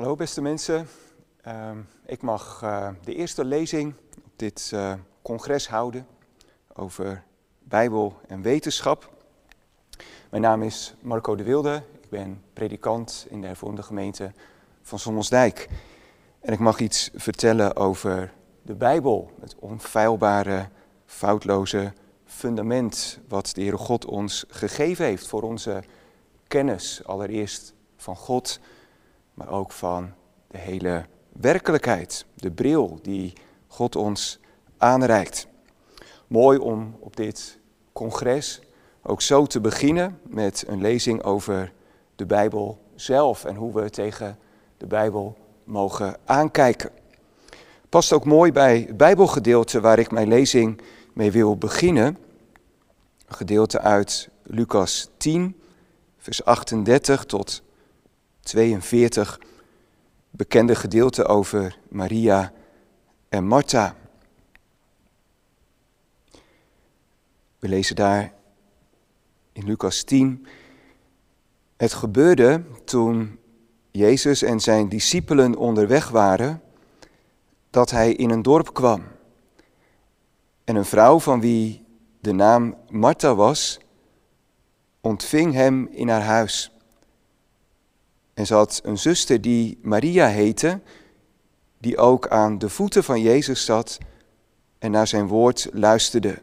Hallo beste mensen. Ehm, ik mag eh, de eerste lezing op dit eh, congres houden over Bijbel en wetenschap. Mijn naam is Marco de Wilde. Ik ben predikant in de hervormde gemeente van Sommelsdijk. En ik mag iets vertellen over de Bijbel, het onfeilbare, foutloze fundament wat de Heere God ons gegeven heeft voor onze kennis, allereerst van God maar ook van de hele werkelijkheid, de bril die God ons aanreikt. Mooi om op dit congres ook zo te beginnen met een lezing over de Bijbel zelf en hoe we tegen de Bijbel mogen aankijken. Past ook mooi bij het Bijbelgedeelte waar ik mijn lezing mee wil beginnen. Een gedeelte uit Lucas 10, vers 38 tot 42 bekende gedeelte over Maria en Martha. We lezen daar in Lucas 10. Het gebeurde toen Jezus en zijn discipelen onderweg waren, dat hij in een dorp kwam. En een vrouw van wie de naam Martha was, ontving hem in haar huis. En ze had een zuster die Maria heette, die ook aan de voeten van Jezus zat en naar zijn woord luisterde.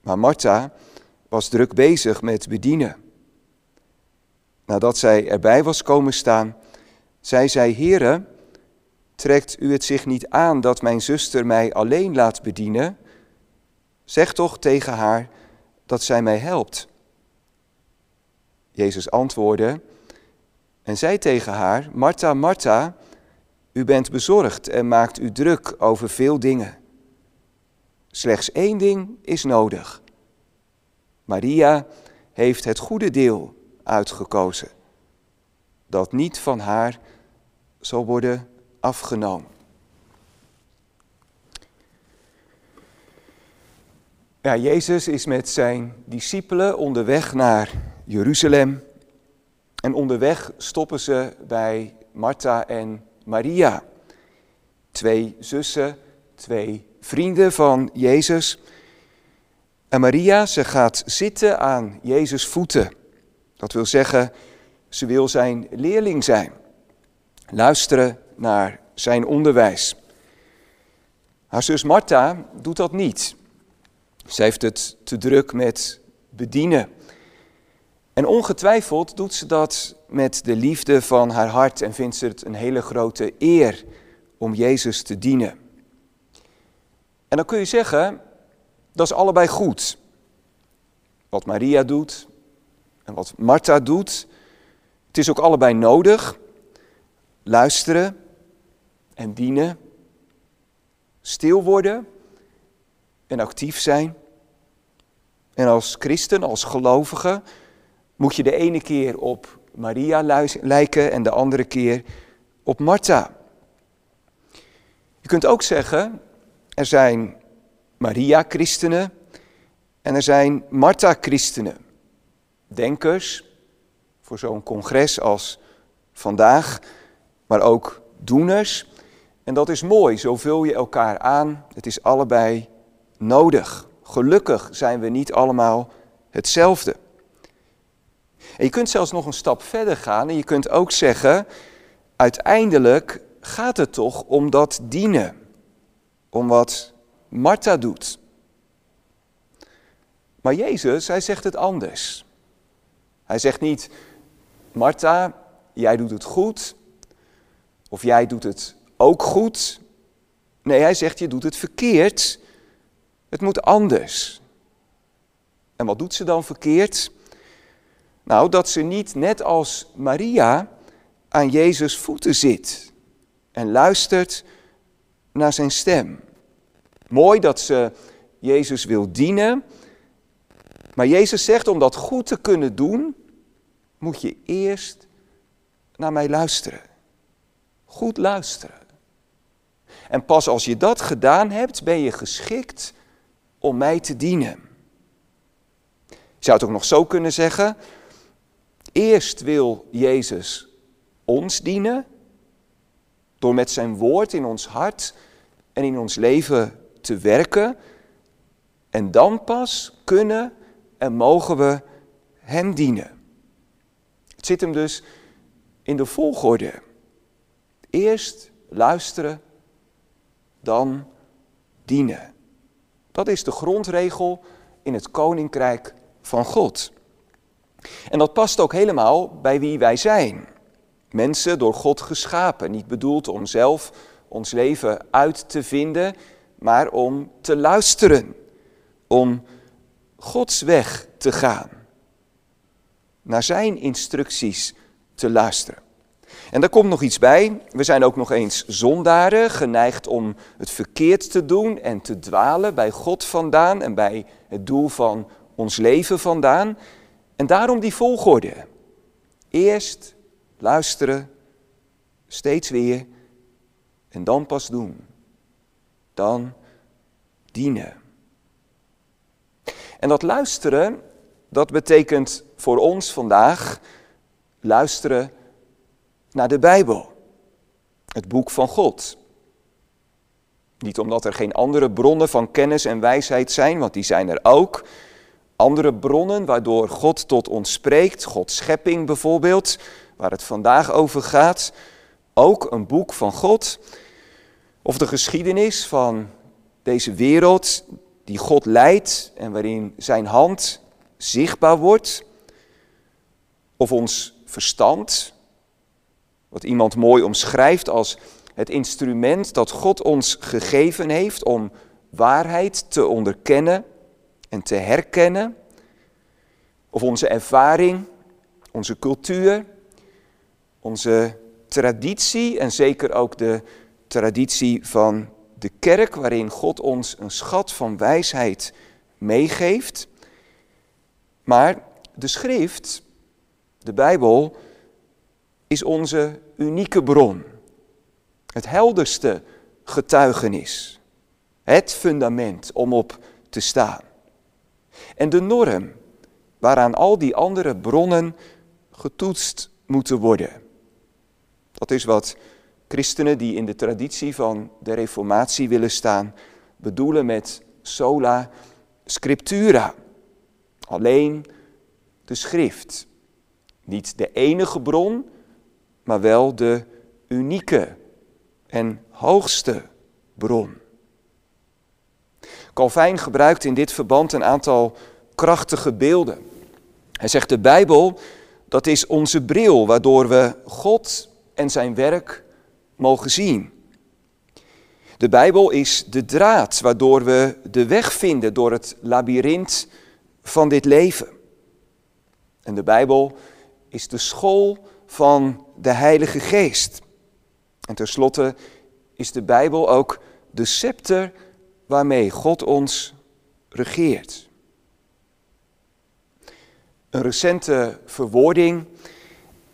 Maar Martha was druk bezig met bedienen. Nadat zij erbij was komen staan, zei zij: Heere, trekt u het zich niet aan dat mijn zuster mij alleen laat bedienen? Zeg toch tegen haar dat zij mij helpt. Jezus antwoordde: en zei tegen haar: Martha, Martha, u bent bezorgd en maakt u druk over veel dingen. Slechts één ding is nodig. Maria heeft het goede deel uitgekozen, dat niet van haar zal worden afgenomen. Ja, Jezus is met zijn discipelen onderweg naar Jeruzalem. En onderweg stoppen ze bij Martha en Maria. Twee zussen, twee vrienden van Jezus. En Maria, ze gaat zitten aan Jezus' voeten. Dat wil zeggen, ze wil zijn leerling zijn. Luisteren naar zijn onderwijs. Haar zus Martha doet dat niet. Zij heeft het te druk met bedienen. En ongetwijfeld doet ze dat met de liefde van haar hart en vindt ze het een hele grote eer om Jezus te dienen. En dan kun je zeggen, dat is allebei goed. Wat Maria doet en wat Martha doet, het is ook allebei nodig. Luisteren en dienen, stil worden en actief zijn. En als christen, als gelovige, moet je de ene keer op Maria lijken en de andere keer op Martha. Je kunt ook zeggen, er zijn Maria-christenen en er zijn Martha-christenen. Denkers voor zo'n congres als vandaag, maar ook doeners. En dat is mooi, zo vul je elkaar aan. Het is allebei nodig. Gelukkig zijn we niet allemaal hetzelfde. En je kunt zelfs nog een stap verder gaan en je kunt ook zeggen, uiteindelijk gaat het toch om dat dienen. Om wat Martha doet. Maar Jezus, hij zegt het anders. Hij zegt niet, Martha, jij doet het goed. Of jij doet het ook goed. Nee, hij zegt, je doet het verkeerd. Het moet anders. En wat doet ze dan verkeerd? Nou, dat ze niet net als Maria aan Jezus voeten zit en luistert naar zijn stem. Mooi dat ze Jezus wil dienen, maar Jezus zegt om dat goed te kunnen doen, moet je eerst naar mij luisteren. Goed luisteren. En pas als je dat gedaan hebt, ben je geschikt om mij te dienen. Je zou het ook nog zo kunnen zeggen, Eerst wil Jezus ons dienen, door met zijn woord in ons hart en in ons leven te werken. En dan pas kunnen en mogen we Hem dienen. Het zit hem dus in de volgorde. Eerst luisteren, dan dienen. Dat is de grondregel in het koninkrijk van God. En dat past ook helemaal bij wie wij zijn. Mensen door God geschapen, niet bedoeld om zelf ons leven uit te vinden, maar om te luisteren, om Gods weg te gaan, naar Zijn instructies te luisteren. En daar komt nog iets bij. We zijn ook nog eens zondaren, geneigd om het verkeerd te doen en te dwalen bij God vandaan en bij het doel van ons leven vandaan. En daarom die volgorde. Eerst luisteren, steeds weer, en dan pas doen. Dan dienen. En dat luisteren, dat betekent voor ons vandaag luisteren naar de Bijbel, het boek van God. Niet omdat er geen andere bronnen van kennis en wijsheid zijn, want die zijn er ook. Andere bronnen waardoor God tot ons spreekt, Gods schepping bijvoorbeeld, waar het vandaag over gaat. Ook een boek van God. Of de geschiedenis van deze wereld die God leidt en waarin zijn hand zichtbaar wordt. Of ons verstand, wat iemand mooi omschrijft als het instrument dat God ons gegeven heeft om waarheid te onderkennen te herkennen. Of onze ervaring, onze cultuur, onze traditie en zeker ook de traditie van de kerk, waarin God ons een schat van wijsheid meegeeft. Maar de schrift, de Bijbel, is onze unieke bron. Het helderste getuigenis. Het fundament om op te staan. En de norm waaraan al die andere bronnen getoetst moeten worden. Dat is wat christenen die in de traditie van de Reformatie willen staan, bedoelen met sola scriptura. Alleen de schrift. Niet de enige bron, maar wel de unieke en hoogste bron. Calvijn gebruikt in dit verband een aantal krachtige beelden. Hij zegt de Bijbel, dat is onze bril waardoor we God en zijn werk mogen zien. De Bijbel is de draad waardoor we de weg vinden door het labyrint van dit leven. En de Bijbel is de school van de Heilige Geest. En tenslotte is de Bijbel ook de scepter waarmee God ons regeert. Een recente verwoording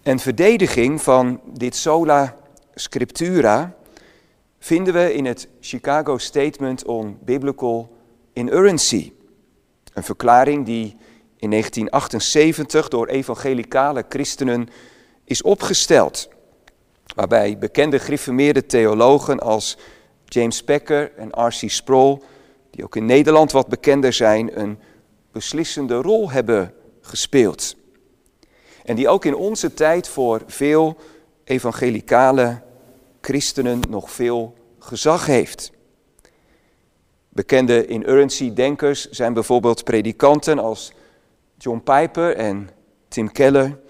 en verdediging van dit sola scriptura vinden we in het Chicago Statement on Biblical Inerrancy. Een verklaring die in 1978 door evangelicale christenen is opgesteld. Waarbij bekende gereformeerde theologen als James Packer en R.C. Sproul, die ook in Nederland wat bekender zijn, een beslissende rol hebben gespeeld. En die ook in onze tijd voor veel evangelicale christenen nog veel gezag heeft. Bekende inerrancy-denkers zijn bijvoorbeeld predikanten als John Piper en Tim Keller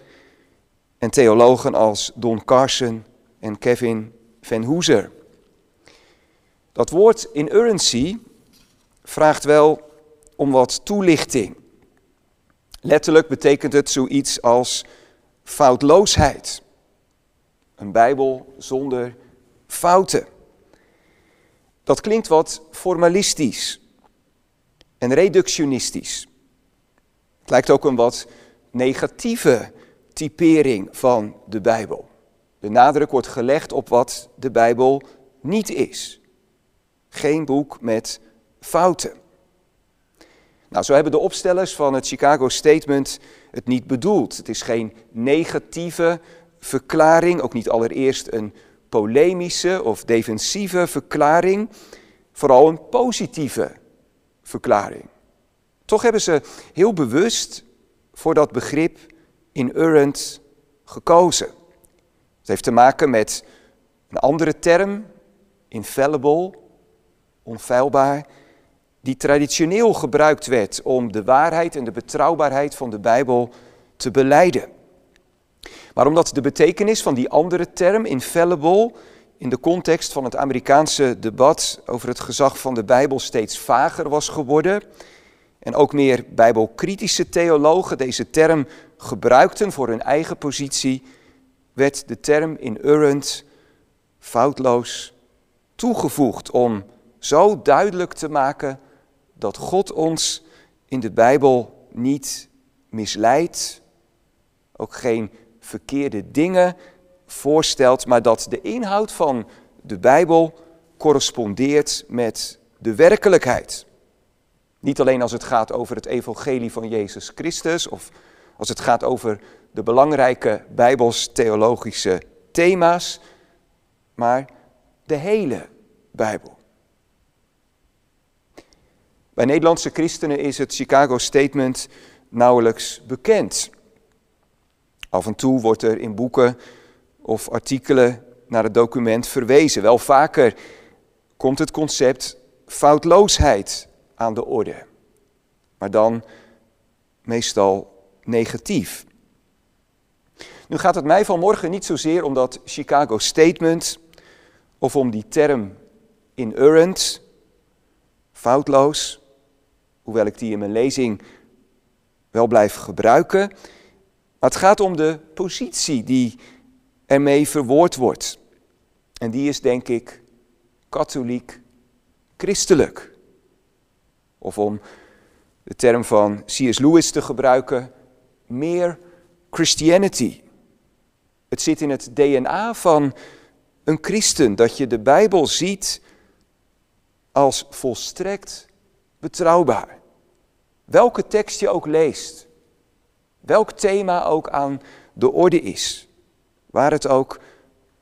en theologen als Don Carson en Kevin Van Hooser. Dat woord inerrancy vraagt wel om wat toelichting. Letterlijk betekent het zoiets als foutloosheid. Een Bijbel zonder fouten. Dat klinkt wat formalistisch en reductionistisch. Het lijkt ook een wat negatieve typering van de Bijbel. De nadruk wordt gelegd op wat de Bijbel niet is. Geen boek met fouten. Nou, zo hebben de opstellers van het Chicago Statement het niet bedoeld. Het is geen negatieve verklaring, ook niet allereerst een polemische of defensieve verklaring, vooral een positieve verklaring. Toch hebben ze heel bewust voor dat begrip inerrant gekozen. Het heeft te maken met een andere term, infallible, onfeilbaar, die traditioneel gebruikt werd om de waarheid en de betrouwbaarheid van de Bijbel te beleiden. Maar omdat de betekenis van die andere term, infallible, in de context van het Amerikaanse debat over het gezag van de Bijbel steeds vager was geworden, en ook meer bijbelkritische theologen deze term gebruikten voor hun eigen positie, werd de term inerrant, foutloos, toegevoegd om zo duidelijk te maken dat God ons in de Bijbel niet misleidt, ook geen verkeerde dingen voorstelt, maar dat de inhoud van de Bijbel correspondeert met de werkelijkheid. Niet alleen als het gaat over het evangelie van Jezus Christus of als het gaat over de belangrijke bijbels-theologische thema's, maar de hele Bijbel. Bij Nederlandse christenen is het Chicago Statement nauwelijks bekend. Af en toe wordt er in boeken of artikelen naar het document verwezen. Wel vaker komt het concept foutloosheid aan de orde. Maar dan meestal negatief. Nu gaat het mij vanmorgen niet zozeer om dat Chicago Statement of om die term inerrant, foutloos, hoewel ik die in mijn lezing wel blijf gebruiken. Maar het gaat om de positie die ermee verwoord wordt. En die is denk ik katholiek christelijk. Of om de term van C.S. Lewis te gebruiken, meer Christianity. Het zit in het DNA van een christen dat je de Bijbel ziet als volstrekt betrouwbaar. Welke tekst je ook leest, welk thema ook aan de orde is, waar het ook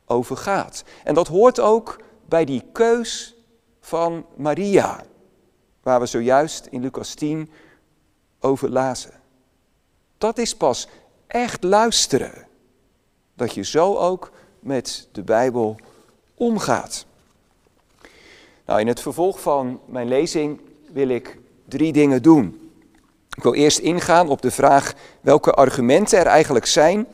over gaat. En dat hoort ook bij die keus van Maria waar we zojuist in Lucas 10 over lazen. Dat is pas echt luisteren. Dat je zo ook met de Bijbel omgaat. Nou, in het vervolg van mijn lezing wil ik drie dingen doen. Ik wil eerst ingaan op de vraag welke argumenten er eigenlijk zijn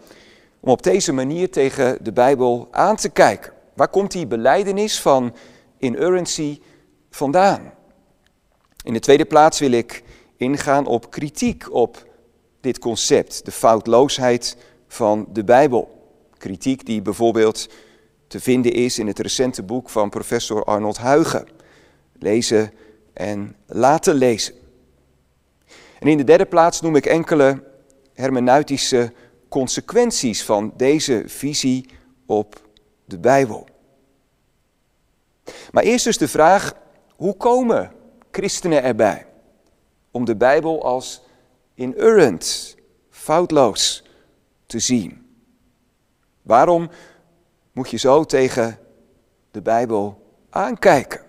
om op deze manier tegen de Bijbel aan te kijken. Waar komt die beleidenis van inerrancy vandaan? In de tweede plaats wil ik ingaan op kritiek op dit concept, de foutloosheid van de Bijbel. Kritiek die bijvoorbeeld te vinden is in het recente boek van professor Arnold Huigen. Lezen en laten lezen. En in de derde plaats noem ik enkele hermeneutische consequenties van deze visie op de Bijbel. Maar eerst dus de vraag, hoe komen christenen erbij om de Bijbel als inerrant, foutloos te zien. Waarom moet je zo tegen de Bijbel aankijken?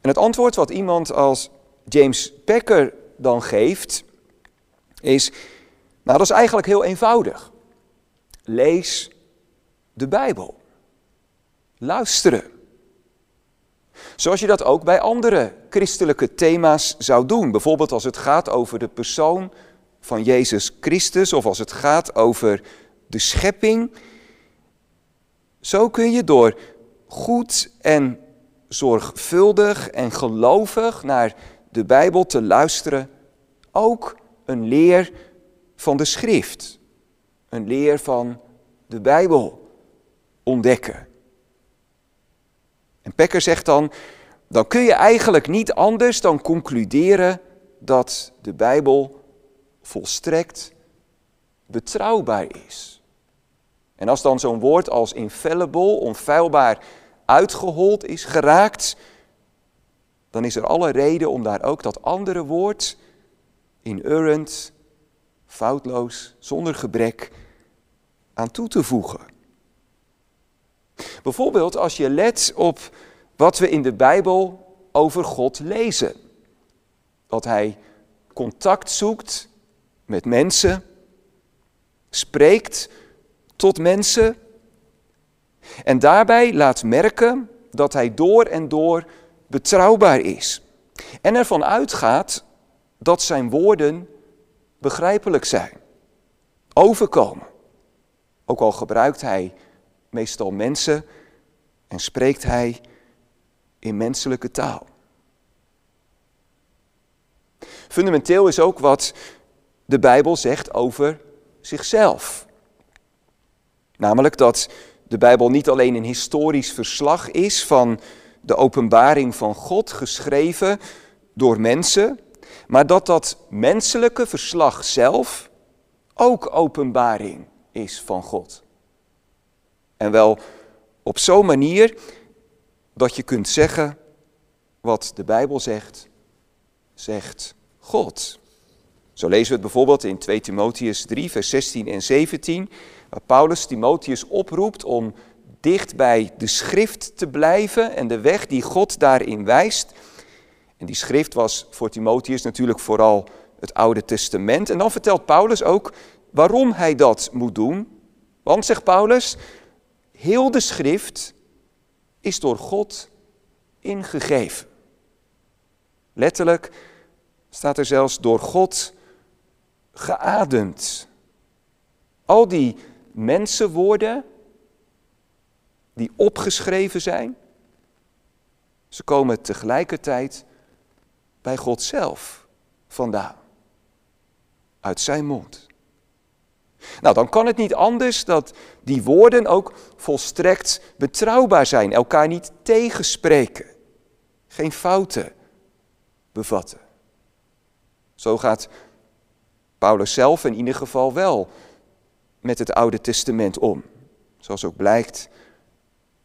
En het antwoord wat iemand als James Packer dan geeft, is, nou dat is eigenlijk heel eenvoudig. Lees de Bijbel. Luisteren. Zoals je dat ook bij andere christelijke thema's zou doen. Bijvoorbeeld als het gaat over de persoon van Jezus Christus of als het gaat over de schepping. Zo kun je door goed en zorgvuldig en gelovig naar de Bijbel te luisteren ook een leer van de schrift, een leer van de Bijbel ontdekken. En Pekker zegt dan, dan kun je eigenlijk niet anders dan concluderen dat de Bijbel volstrekt betrouwbaar is. En als dan zo'n woord als infallible, onfeilbaar, uitgehold is geraakt, dan is er alle reden om daar ook dat andere woord, inerrant, foutloos, zonder gebrek, aan toe te voegen. Bijvoorbeeld als je let op wat we in de Bijbel over God lezen. Dat Hij contact zoekt met mensen, spreekt tot mensen en daarbij laat merken dat Hij door en door betrouwbaar is. En ervan uitgaat dat Zijn woorden begrijpelijk zijn, overkomen. Ook al gebruikt Hij meestal mensen en spreekt Hij in menselijke taal. Fundamenteel is ook wat de Bijbel zegt over zichzelf. Namelijk dat de Bijbel niet alleen een historisch verslag is van de openbaring van God, geschreven door mensen, maar dat dat menselijke verslag zelf ook openbaring is van God. En wel op zo'n manier dat je kunt zeggen wat de Bijbel zegt, zegt God. Zo lezen we het bijvoorbeeld in 2 Timotheus 3, vers 16 en 17, waar Paulus Timotheus oproept om dicht bij de schrift te blijven en de weg die God daarin wijst. En die schrift was voor Timotheus natuurlijk vooral het Oude Testament. En dan vertelt Paulus ook waarom hij dat moet doen. Want, zegt Paulus, heel de schrift is door God ingegeven. Letterlijk staat er zelfs door God geademd. Al die mensenwoorden die opgeschreven zijn, ze komen tegelijkertijd bij God zelf vandaan. Uit zijn mond. Nou, dan kan het niet anders dat die woorden ook volstrekt betrouwbaar zijn, elkaar niet tegenspreken, geen fouten bevatten. Zo gaat Paulus zelf in ieder geval wel met het Oude Testament om, zoals ook blijkt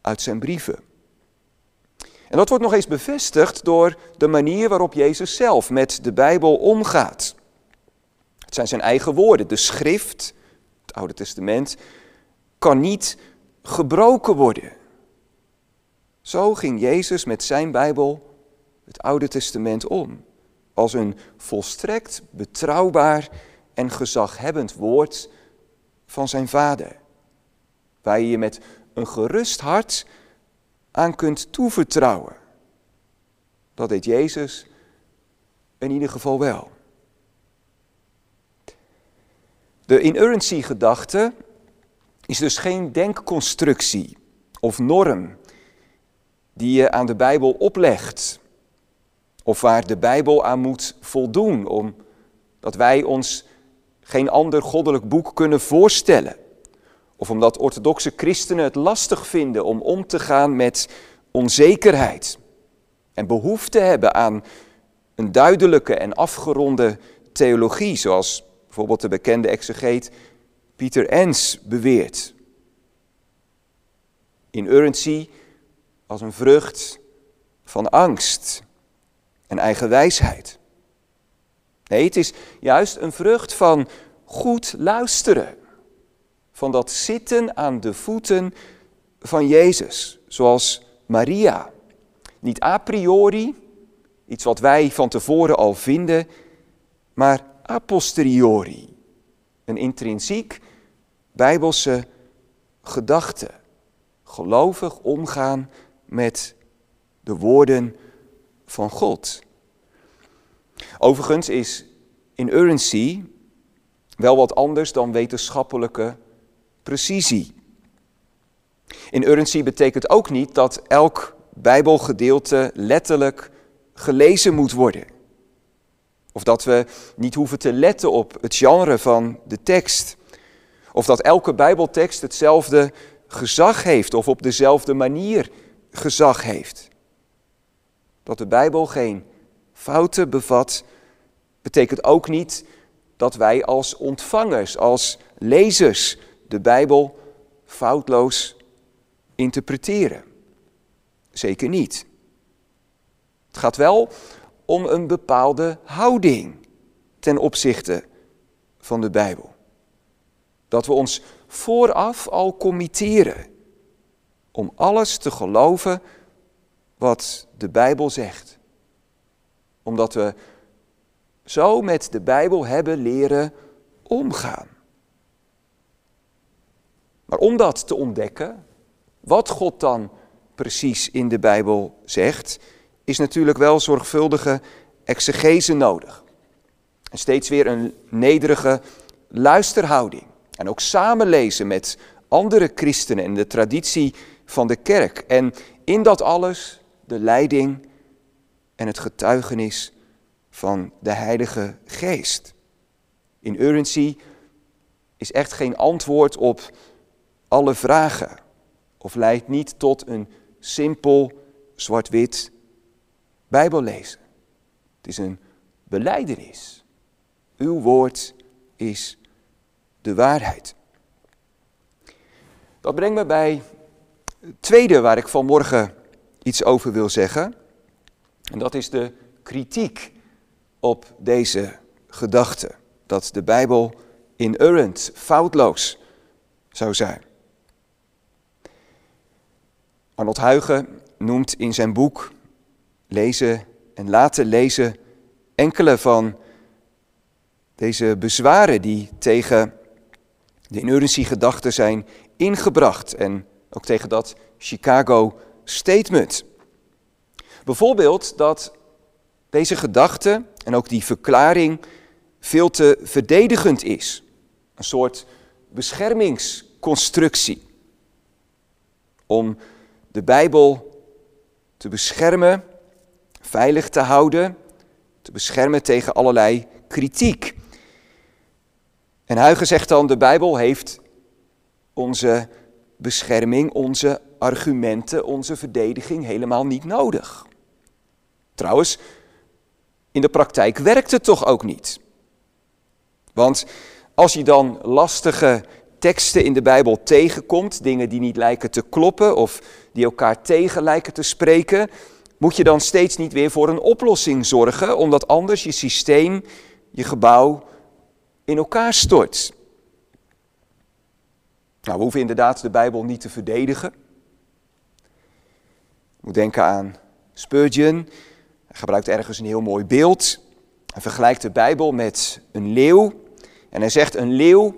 uit zijn brieven. En dat wordt nog eens bevestigd door de manier waarop Jezus zelf met de Bijbel omgaat. Het zijn zijn eigen woorden. De schrift, het Oude Testament, kan niet gebroken worden. Zo ging Jezus met zijn Bijbel, het Oude Testament, om. Als een volstrekt betrouwbaar en gezaghebbend woord van zijn Vader. Waar je je met een gerust hart aan kunt toevertrouwen. Dat deed Jezus in ieder geval wel. De inerrancy-gedachte is dus geen denkconstructie of norm die je aan de Bijbel oplegt. Of waar de Bijbel aan moet voldoen, omdat wij ons geen ander goddelijk boek kunnen voorstellen. Of omdat orthodoxe christenen het lastig vinden om om te gaan met onzekerheid. En behoefte hebben aan een duidelijke en afgeronde theologie, zoals bijvoorbeeld de bekende exegeet Pieter Ens beweert. Inerrancy als een vrucht van angst en eigen wijsheid. Nee, het is juist een vrucht van goed luisteren van dat zitten aan de voeten van Jezus, zoals Maria. Niet a priori, iets wat wij van tevoren al vinden, maar a posteriori. Een intrinsiek bijbelse gedachte. Gelovig omgaan met de woorden van God. Overigens is inerrancy wel wat anders dan wetenschappelijke precisie. Inerrancy betekent ook niet dat elk Bijbelgedeelte letterlijk gelezen moet worden. Of dat we niet hoeven te letten op het genre van de tekst. Of dat elke Bijbeltekst hetzelfde gezag heeft of op dezelfde manier gezag heeft. Dat de Bijbel geen fouten bevat, betekent ook niet dat wij als ontvangers, als lezers de Bijbel foutloos interpreteren. Zeker niet. Het gaat wel om een bepaalde houding ten opzichte van de Bijbel. Dat we ons vooraf al committeren. Om alles te geloven wat de Bijbel zegt. Omdat we zo met de Bijbel hebben leren omgaan. Maar om dat te ontdekken, wat God dan precies in de Bijbel zegt, is natuurlijk wel zorgvuldige exegese nodig. En steeds weer een nederige luisterhouding. En ook samenlezen met andere christenen en de traditie van de kerk. En in dat alles de leiding en het getuigenis van de Heilige Geest. In urgency is echt geen antwoord op alle vragen of leidt niet tot een simpel zwart-wit Bijbellezen. Het is een beleidenis. Uw woord is de waarheid. Dat brengt me bij het tweede waar ik vanmorgen iets over wil zeggen. En dat is de kritiek op deze gedachte. Dat de Bijbel inerrant, foutloos zou zijn. Arnold Huygen noemt in zijn boek Lezen en laten lezen enkele van deze bezwaren die tegen de inerrancy-gedachten zijn ingebracht en ook tegen dat Chicago Statement. Bijvoorbeeld dat deze gedachte en ook die verklaring veel te verdedigend is. Een soort beschermingsconstructie. Om de Bijbel te beschermen, veilig te houden, te beschermen tegen allerlei kritiek. En Huygen zegt dan, de Bijbel heeft onze bescherming, onze argumenten, onze verdediging helemaal niet nodig. Trouwens, in de praktijk werkt het toch ook niet. Want als je dan lastige teksten in de Bijbel tegenkomt, dingen die niet lijken te kloppen of die elkaar tegen lijken te spreken, moet je dan steeds niet weer voor een oplossing zorgen, omdat anders je systeem, je gebouw in elkaar stort. Nou, we hoeven inderdaad de Bijbel niet te verdedigen. Je moet denken aan Spurgeon. Hij gebruikt ergens een heel mooi beeld. Hij vergelijkt de Bijbel met een leeuw. En hij zegt, een leeuw,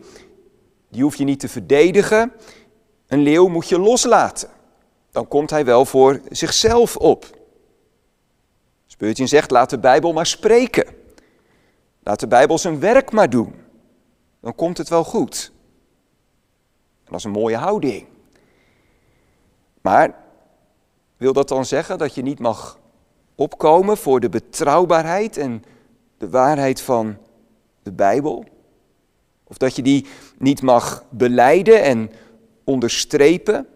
die hoef je niet te verdedigen. Een leeuw moet je loslaten. Dan komt hij wel voor zichzelf op. Spurgeon zegt, laat de Bijbel maar spreken. Laat de Bijbel zijn werk maar doen. Dan komt het wel goed. Dat is een mooie houding. Maar wil dat dan zeggen dat je niet mag opkomen voor de betrouwbaarheid en de waarheid van de Bijbel? Of dat je die niet mag beleiden en onderstrepen?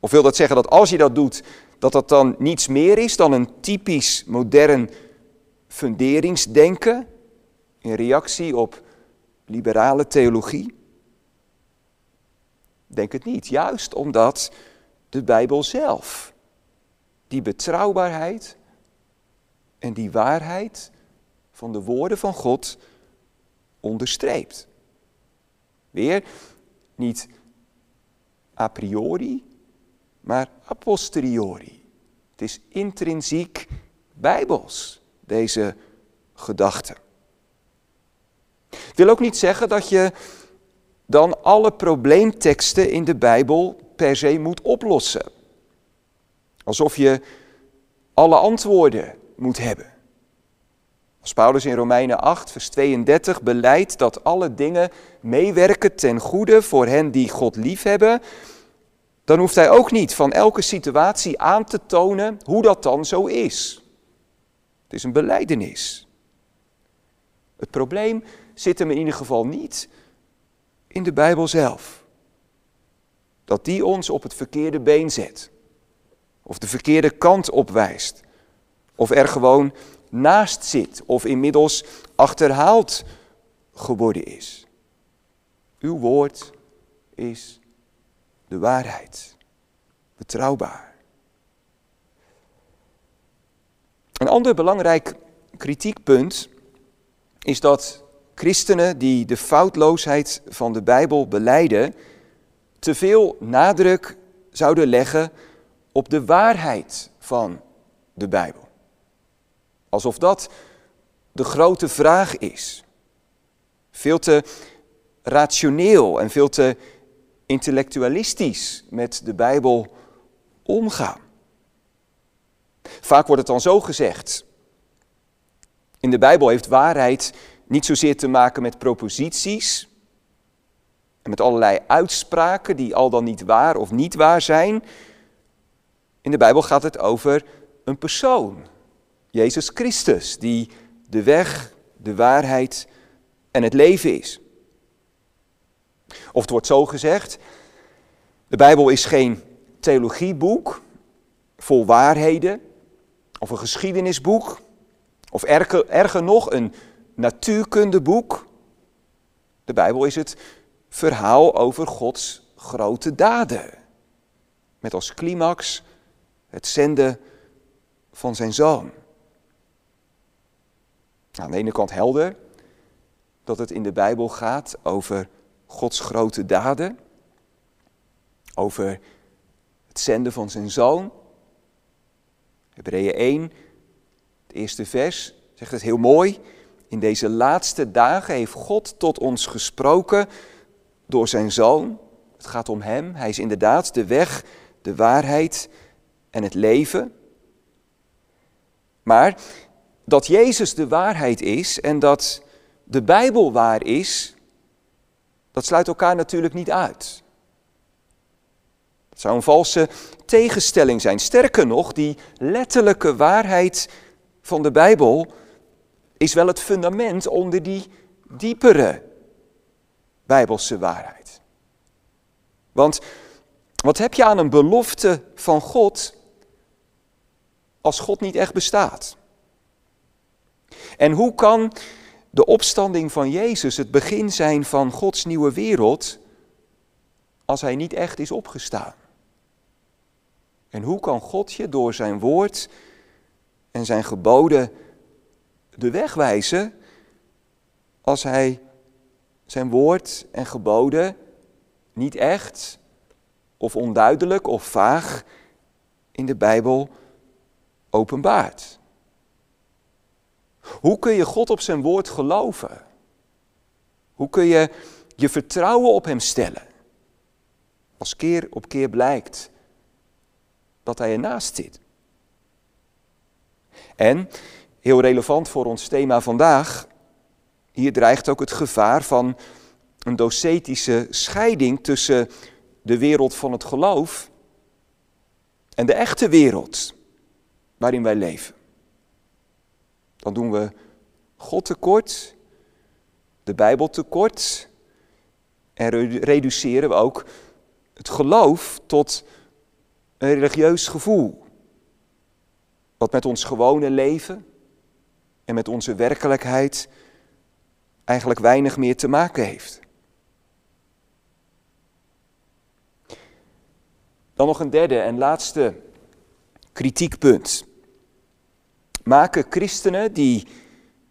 Of wil dat zeggen dat als je dat doet, dat dat dan niets meer is dan een typisch modern funderingsdenken in reactie op liberale theologie? Denk het niet, juist omdat de Bijbel zelf die betrouwbaarheid en die waarheid van de woorden van God onderstreept. Weer niet a priori, maar a posteriori. Het is intrinsiek bijbels, deze gedachte. Het wil ook niet zeggen dat je dan alle probleemteksten in de Bijbel per se moet oplossen. Alsof je alle antwoorden moet hebben. Als Paulus in Romeinen 8, vers 32 beleidt dat alle dingen meewerken ten goede voor hen die God liefhebben, dan hoeft hij ook niet van elke situatie aan te tonen hoe dat dan zo is. Het is een beleidenis. Het probleem zit hem in ieder geval niet in de Bijbel zelf. Dat die ons op het verkeerde been zet. Of de verkeerde kant opwijst. Of er gewoon naast zit. Of inmiddels achterhaald geworden is. Uw woord is de waarheid. Betrouwbaar. Een ander belangrijk kritiekpunt is dat christenen die de foutloosheid van de Bijbel beleiden, te veel nadruk zouden leggen op de waarheid van de Bijbel. Alsof dat de grote vraag is. Veel te rationeel en veel te intellectualistisch met de Bijbel omgaan. Vaak wordt het dan zo gezegd. In de Bijbel heeft waarheid niet zozeer te maken met proposities en met allerlei uitspraken die al dan niet waar of niet waar zijn. In de Bijbel gaat het over een persoon, Jezus Christus, die de weg, de waarheid en het leven is. Of het wordt zo gezegd, de Bijbel is geen theologieboek vol waarheden, of een geschiedenisboek, of erger, nog een natuurkundeboek. De Bijbel is het verhaal over Gods grote daden. Met als climax het zenden van zijn zoon. Aan de ene kant helder dat het in de Bijbel gaat over Gods grote daden, over het zenden van zijn zoon. Hebreeën 1, het eerste vers, zegt het heel mooi. In deze laatste dagen heeft God tot ons gesproken door zijn zoon. Het gaat om hem. Hij is inderdaad de weg, de waarheid en het leven. Maar dat Jezus de waarheid is en dat de Bijbel waar is, dat sluit elkaar natuurlijk niet uit. Het zou een valse tegenstelling zijn. Sterker nog, die letterlijke waarheid van de Bijbel is wel het fundament onder die diepere Bijbelse waarheid. Want wat heb je aan een belofte van God als God niet echt bestaat? En hoe kan de opstanding van Jezus het begin zijn van Gods nieuwe wereld als Hij niet echt is opgestaan? En hoe kan God je door zijn woord en zijn geboden de weg wijzen als Hij zijn woord en geboden niet echt of onduidelijk of vaag in de Bijbel openbaart? Hoe kun je God op zijn woord geloven? Hoe kun je je vertrouwen op Hem stellen? Als keer op keer blijkt dat Hij ernaast zit. En, heel relevant voor ons thema vandaag, hier dreigt ook het gevaar van een docetische scheiding tussen de wereld van het geloof en de echte wereld waarin wij leven. Dan doen we God tekort, de Bijbel tekort en reduceren we ook het geloof tot een religieus gevoel. Wat met ons gewone leven en met onze werkelijkheid eigenlijk weinig meer te maken heeft. Dan nog een derde en laatste kritiekpunt. Maken christenen die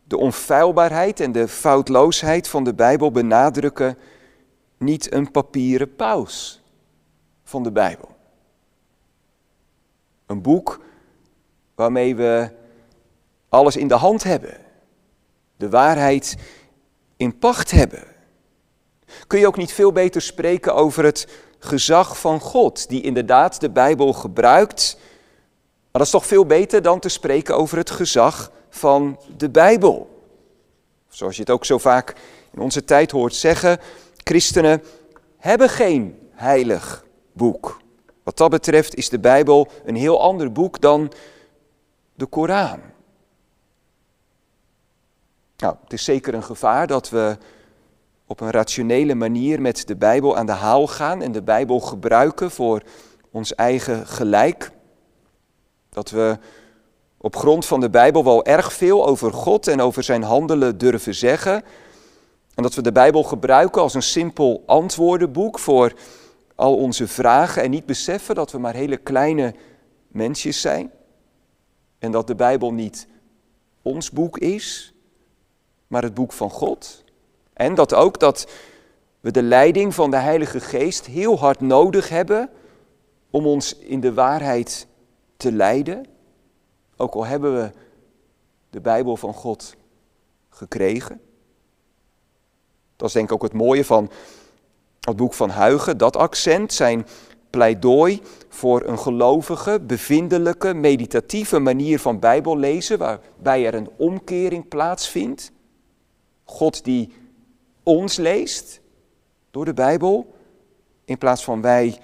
de onfeilbaarheid en de foutloosheid van de Bijbel benadrukken niet een papieren paus van de Bijbel? Een boek waarmee we alles in de hand hebben, de waarheid in pacht hebben. Kun je ook niet veel beter spreken over het gezag van God, die inderdaad de Bijbel gebruikt maar dat is toch veel beter dan te spreken over het gezag van de Bijbel. Zoals je het ook zo vaak in onze tijd hoort zeggen, christenen hebben geen heilig boek. Wat dat betreft is de Bijbel een heel ander boek dan de Koran. Nou, het is zeker een gevaar dat we op een rationele manier met de Bijbel aan de haal gaan en de Bijbel gebruiken voor ons eigen gelijk. Dat we op grond van de Bijbel wel erg veel over God en over zijn handelen durven zeggen. En dat we de Bijbel gebruiken als een simpel antwoordenboek voor al onze vragen en niet beseffen dat we maar hele kleine mensjes zijn. En dat de Bijbel niet ons boek is, maar het boek van God. En dat ook dat we de leiding van de Heilige Geest heel hard nodig hebben om ons in de waarheid te leiden. Ook al hebben we de Bijbel van God gekregen. Dat is denk ik ook het mooie van het boek van Huigen, dat accent, zijn pleidooi voor een gelovige, bevindelijke, meditatieve manier van Bijbel lezen, waarbij er een omkering plaatsvindt. God die ons leest door de Bijbel, in plaats van wij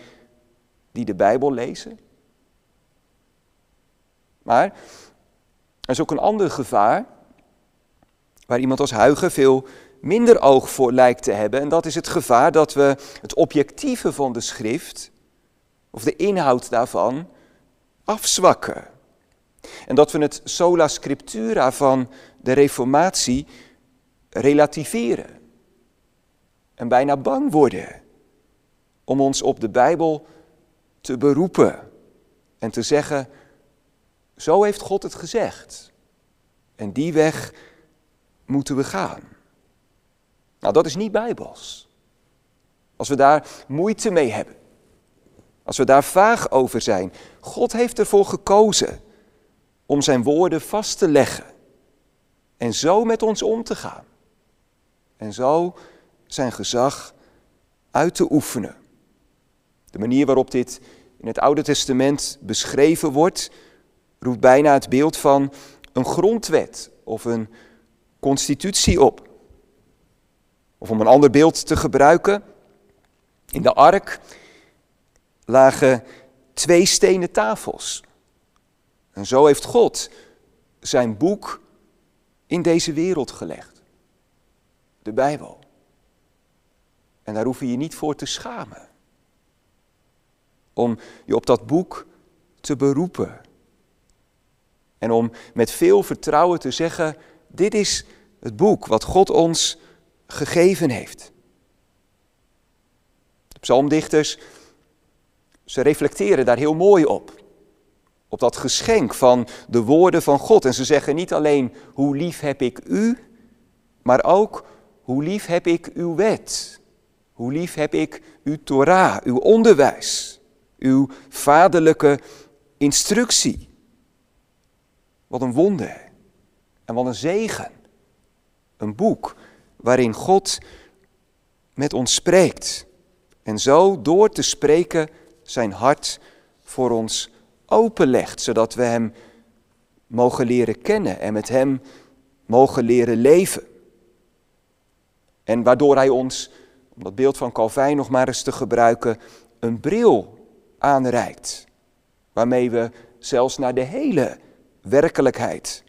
die de Bijbel lezen. Maar er is ook een ander gevaar, waar iemand als Huigen veel minder oog voor lijkt te hebben. En dat is het gevaar dat we het objectieve van de schrift, of de inhoud daarvan, afzwakken. En dat we het sola scriptura van de Reformatie relativeren. En bijna bang worden om ons op de Bijbel te beroepen en te zeggen, zo heeft God het gezegd. En die weg moeten we gaan. Nou, dat is niet bijbels. Als we daar moeite mee hebben. Als we daar vaag over zijn. God heeft ervoor gekozen om zijn woorden vast te leggen. En zo met ons om te gaan. En zo zijn gezag uit te oefenen. De manier waarop dit in het Oude Testament beschreven wordt, roept bijna het beeld van een grondwet of een constitutie op. Of om een ander beeld te gebruiken, in de ark lagen twee stenen tafels. En zo heeft God zijn boek in deze wereld gelegd. De Bijbel. En daar hoef je je niet voor te schamen. Om je op dat boek te beroepen. En om met veel vertrouwen te zeggen, dit is het boek wat God ons gegeven heeft. De psalmdichters, ze reflecteren daar heel mooi op. Op dat geschenk van de woorden van God. En ze zeggen niet alleen hoe lief heb ik u, maar ook hoe lief heb ik uw wet. Hoe lief heb ik uw Torah, uw onderwijs, uw vaderlijke instructie. Wat een wonder en wat een zegen. Een boek waarin God met ons spreekt. En zo door te spreken zijn hart voor ons openlegt, zodat we Hem mogen leren kennen en met Hem mogen leren leven. En waardoor Hij ons, om dat beeld van Calvijn nog maar eens te gebruiken, een bril aanreikt, waarmee we zelfs naar de hele werkelijkheid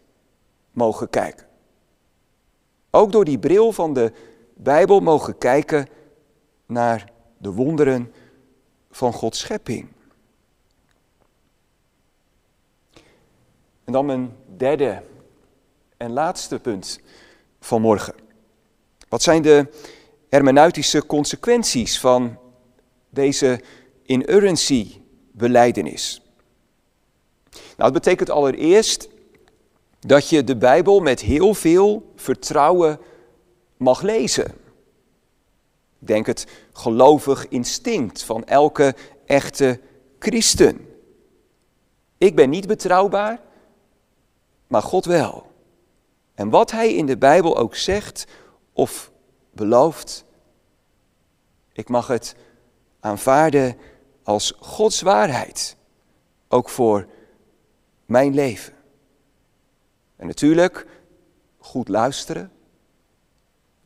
mogen kijken ook door die bril van de Bijbel mogen kijken naar de wonderen van Gods schepping. En dan mijn derde en laatste punt van morgen. Wat zijn de hermeneutische consequenties van deze inerrancy beleidenis? Nou, het betekent allereerst dat je de Bijbel met heel veel vertrouwen mag lezen. Denk het gelovig instinct van elke echte christen. Ik ben niet betrouwbaar, maar God wel. En wat Hij in de Bijbel ook zegt of belooft, ik mag het aanvaarden als Gods waarheid, ook voor mijn leven. En natuurlijk goed luisteren,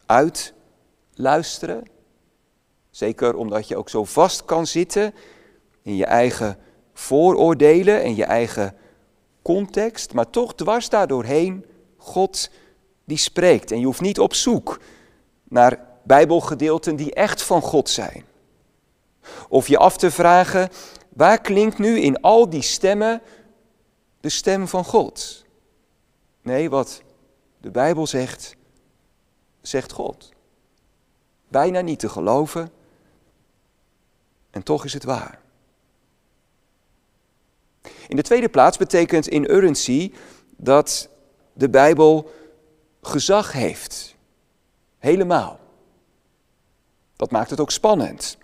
uitluisteren. Zeker omdat je ook zo vast kan zitten in je eigen vooroordelen en je eigen context, maar toch dwars daardoorheen God die spreekt. En je hoeft niet op zoek naar Bijbelgedeelten die echt van God zijn. Of je af te vragen, waar klinkt nu in al die stemmen de stem van God? Nee, wat de Bijbel zegt, zegt God. Bijna niet te geloven. En toch is het waar. In de tweede plaats betekent inerrancy dat de Bijbel gezag heeft. Helemaal. Dat maakt het ook spannend.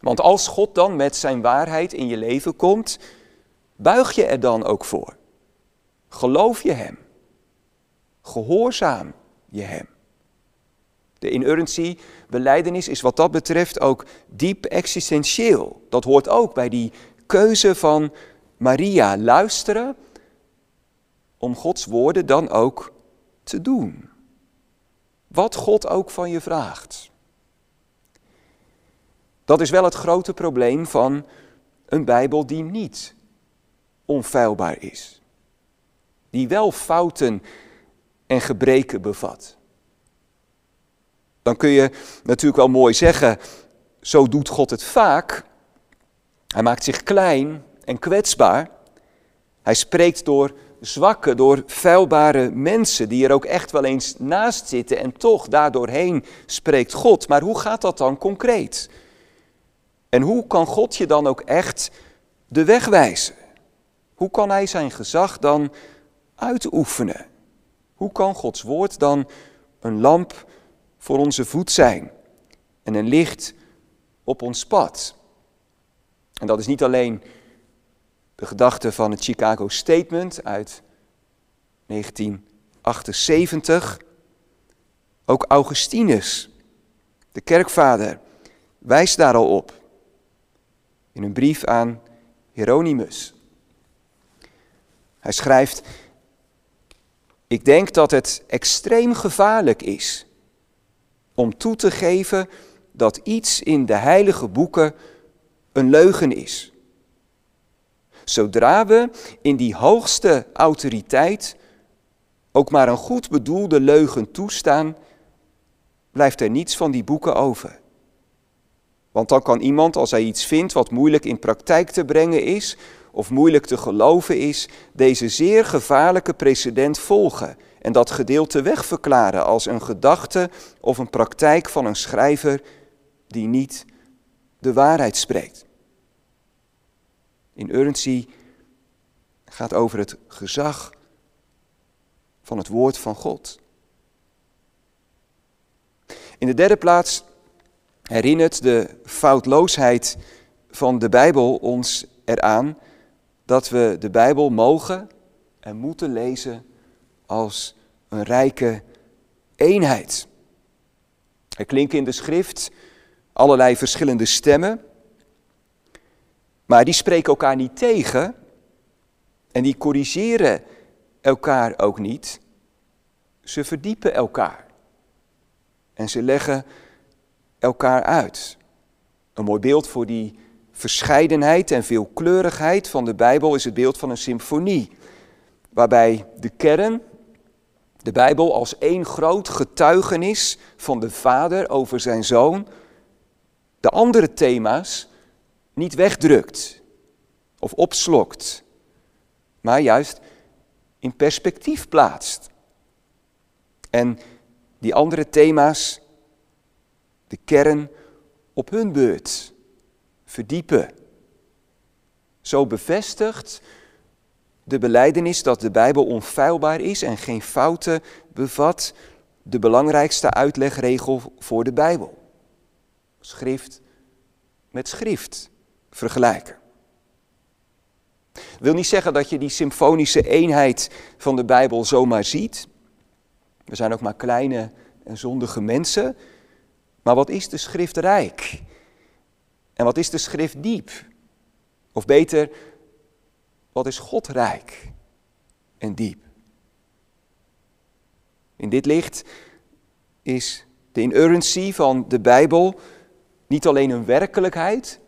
Want als God dan met zijn waarheid in je leven komt, buig je er dan ook voor? Geloof je Hem? Gehoorzaam je Hem? De inerrancy beleidenis is wat dat betreft ook diep existentieel. Dat hoort ook bij die keuze van Maria, luisteren om Gods woorden dan ook te doen. Wat God ook van je vraagt. Dat is wel het grote probleem van een Bijbel die niet onfeilbaar is. Die wel fouten en gebreken bevat. Dan kun je natuurlijk wel mooi zeggen, zo doet God het vaak. Hij maakt zich klein en kwetsbaar. Hij spreekt door zwakke, door vuilbare mensen die er ook echt wel eens naast zitten en toch daardoorheen spreekt God. Maar hoe gaat dat dan concreet? En hoe kan God je dan ook echt de weg wijzen? Hoe kan Hij zijn gezag dan uitoefenen? Hoe kan Gods woord dan een lamp voor onze voet zijn en een licht op ons pad? En dat is niet alleen de gedachte van het Chicago Statement uit 1978. Ook Augustinus, de kerkvader, wijst daar al op in een brief aan Hieronymus. Hij schrijft: Ik denk dat het extreem gevaarlijk is om toe te geven dat iets in de heilige boeken een leugen is. Zodra we in die hoogste autoriteit ook maar een goed bedoelde leugen toestaan, blijft er niets van die boeken over. Want dan kan iemand, als hij iets vindt wat moeilijk in praktijk te brengen is, of moeilijk te geloven is, deze zeer gevaarlijke precedent volgen en dat gedeelte wegverklaren als een gedachte of een praktijk van een schrijver die niet de waarheid spreekt. In urgency gaat over het gezag van het woord van God. In de derde plaats herinnert de foutloosheid van de Bijbel ons eraan dat we de Bijbel mogen en moeten lezen als een rijke eenheid. Er klinken in de schrift allerlei verschillende stemmen, maar die spreken elkaar niet tegen en die corrigeren elkaar ook niet. Ze verdiepen elkaar en ze leggen elkaar uit. Een mooi beeld voor die verscheidenheid en veelkleurigheid van de Bijbel is het beeld van een symfonie, waarbij de kern, de Bijbel als één groot getuigenis van de Vader over zijn Zoon, de andere thema's niet wegdrukt of opslokt, maar juist in perspectief plaatst. En die andere thema's de kern op hun beurt verdiepen. Zo bevestigt de beleidenis dat de Bijbel onfeilbaar is en geen fouten bevat, de belangrijkste uitlegregel voor de Bijbel. Schrift met schrift vergelijken. wil niet zeggen dat je die symfonische eenheid van de Bijbel zomaar ziet. We zijn ook maar kleine en zondige mensen. Maar wat is de schrift rijk? En wat is de schrift diep? Of beter, wat is God rijk en diep? In dit licht is de inerrancy van de Bijbel niet alleen een werkelijkheid,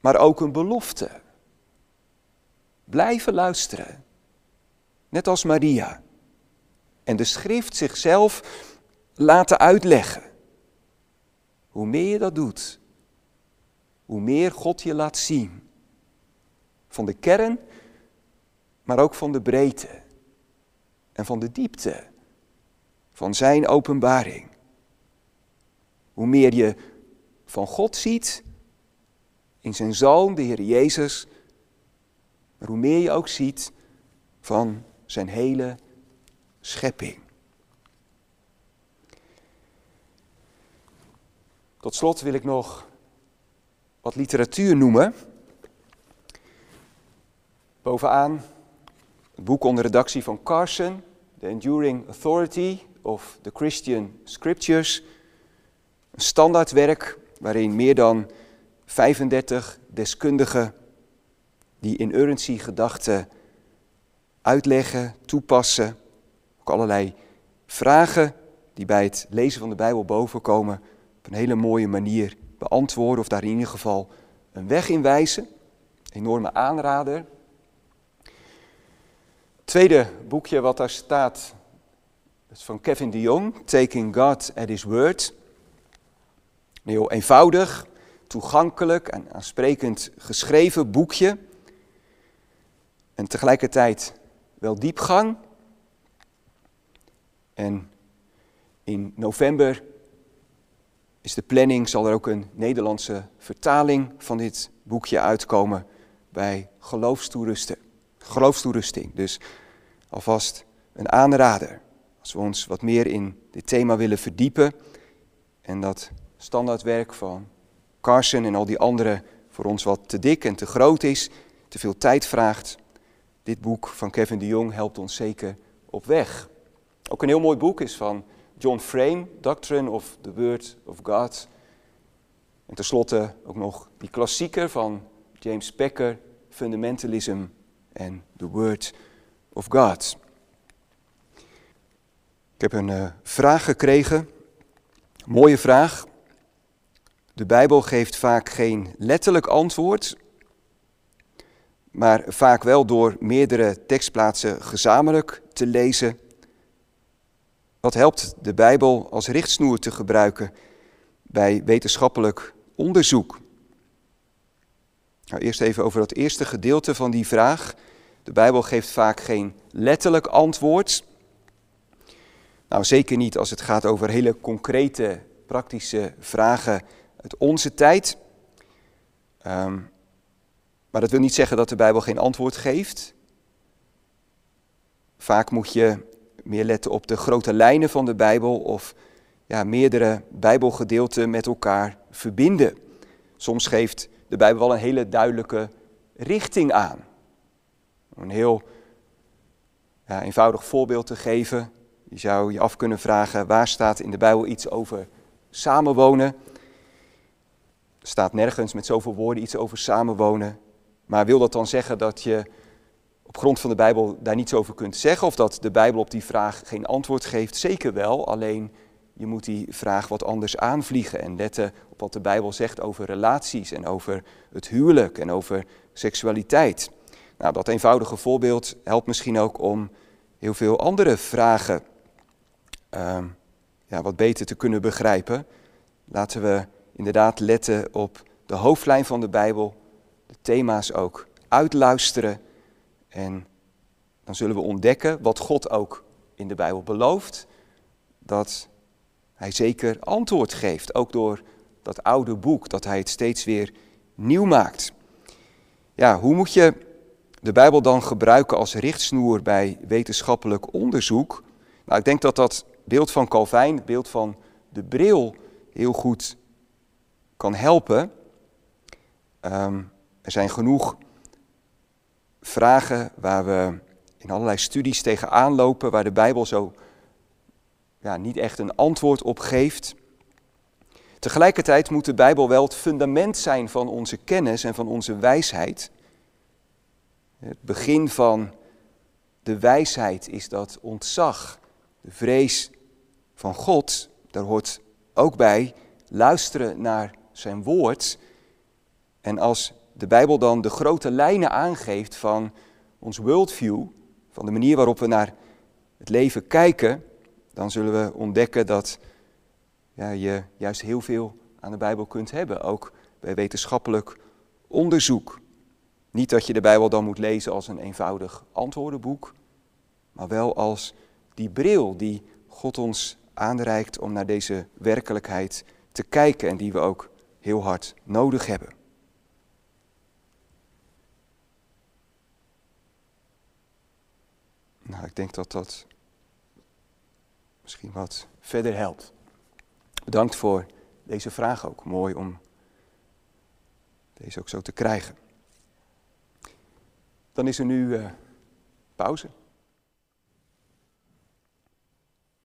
maar ook een belofte. Blijven luisteren, net als Maria. En de schrift zichzelf laten uitleggen. Hoe meer je dat doet, hoe meer God je laat zien. Van de kern, maar ook van de breedte en van de diepte van Zijn openbaring. Hoe meer je van God ziet in Zijn Zoon, de Heer Jezus, maar hoe meer je ook ziet van Zijn hele schepping. Tot slot wil ik nog wat literatuur noemen. Bovenaan het boek onder redactie van Carson, The Enduring Authority of the Christian Scriptures. Een standaardwerk waarin meer dan 35 deskundigen die inerrancy gedachten uitleggen, toepassen. Ook allerlei vragen die bij het lezen van de Bijbel bovenkomen op een hele mooie manier beantwoorden of daar in ieder geval een weg in wijzen. Enorme aanrader. Tweede boekje wat daar staat, is van Kevin de Jong, Taking God at His Word. Heel eenvoudig, toegankelijk en aansprekend geschreven boekje. En tegelijkertijd wel diepgang. En in november is de planning, zal er ook een Nederlandse vertaling van dit boekje uitkomen bij geloofstoerusting. geloofstoerusting. Dus alvast een aanrader. Als we ons wat meer in dit thema willen verdiepen en dat standaardwerk van Carson en al die anderen voor ons wat te dik en te groot is, te veel tijd vraagt, dit boek van Kevin de Jong helpt ons zeker op weg. Ook een heel mooi boek is van John Frame, Doctrine of the Word of God. En tenslotte ook nog die klassieker van James Packer, Fundamentalism en the Word of God. Ik heb een uh, vraag gekregen, mooie vraag. De Bijbel geeft vaak geen letterlijk antwoord, maar vaak wel door meerdere tekstplaatsen gezamenlijk te lezen. Wat helpt de Bijbel als richtsnoer te gebruiken bij wetenschappelijk onderzoek? Nou, eerst even over dat eerste gedeelte van die vraag. De Bijbel geeft vaak geen letterlijk antwoord. Nou, zeker niet als het gaat over hele concrete, praktische vragen uit onze tijd. Um, maar dat wil niet zeggen dat de Bijbel geen antwoord geeft. Vaak moet je meer letten op de grote lijnen van de Bijbel of ja, meerdere Bijbelgedeelten met elkaar verbinden. Soms geeft de Bijbel wel een hele duidelijke richting aan. Om een heel ja, eenvoudig voorbeeld te geven. Je zou je af kunnen vragen, waar staat in de Bijbel iets over samenwonen? Er staat nergens met zoveel woorden iets over samenwonen. Maar wil dat dan zeggen dat je op grond van de Bijbel daar niets over kunt zeggen? Of dat de Bijbel op die vraag geen antwoord geeft? Zeker wel, alleen je moet die vraag wat anders aanvliegen en letten op wat de Bijbel zegt over relaties en over het huwelijk en over seksualiteit. Nou, dat eenvoudige voorbeeld helpt misschien ook om heel veel andere vragen uh, ja, wat beter te kunnen begrijpen. Laten we inderdaad letten op de hoofdlijn van de Bijbel, de thema's ook uitluisteren. En dan zullen we ontdekken wat God ook in de Bijbel belooft. Dat hij zeker antwoord geeft, ook door dat oude boek, dat hij het steeds weer nieuw maakt. Ja, hoe moet je de Bijbel dan gebruiken als richtsnoer bij wetenschappelijk onderzoek? Nou, ik denk dat dat beeld van Calvijn, het beeld van de bril, heel goed kan helpen. Um, er zijn genoeg vragen waar we in allerlei studies tegenaan lopen, waar de Bijbel zo ja, niet echt een antwoord op geeft. Tegelijkertijd moet de Bijbel wel het fundament zijn van onze kennis en van onze wijsheid. Het begin van de wijsheid is dat ontzag, de vrees van God. Daar hoort ook bij luisteren naar zijn woord. En als de Bijbel dan de grote lijnen aangeeft van ons worldview, van de manier waarop we naar het leven kijken, dan zullen we ontdekken dat ja, je juist heel veel aan de Bijbel kunt hebben, ook bij wetenschappelijk onderzoek. Niet dat je de Bijbel dan moet lezen als een eenvoudig antwoordenboek, maar wel als die bril die God ons aanreikt om naar deze werkelijkheid te kijken en die we ook heel hard nodig hebben. Nou, ik denk dat dat misschien wat verder helpt. Bedankt voor deze vraag ook. Mooi om deze ook zo te krijgen. Dan is er nu uh, pauze.